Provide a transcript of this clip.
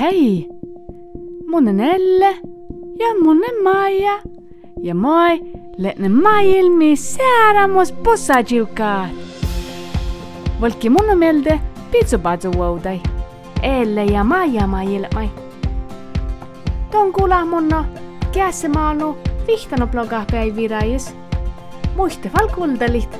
Hei, mun on Elle ja mun on Maija ja moi lehtne maailmi sääramus pussajiukaa. Volki mun on meelde pitsupatsu vuodai. Elle ja Maija ma ilmai. Ton kuula munno käsemaanu vihtanu bloga päivirajis. Muiste valkuldalit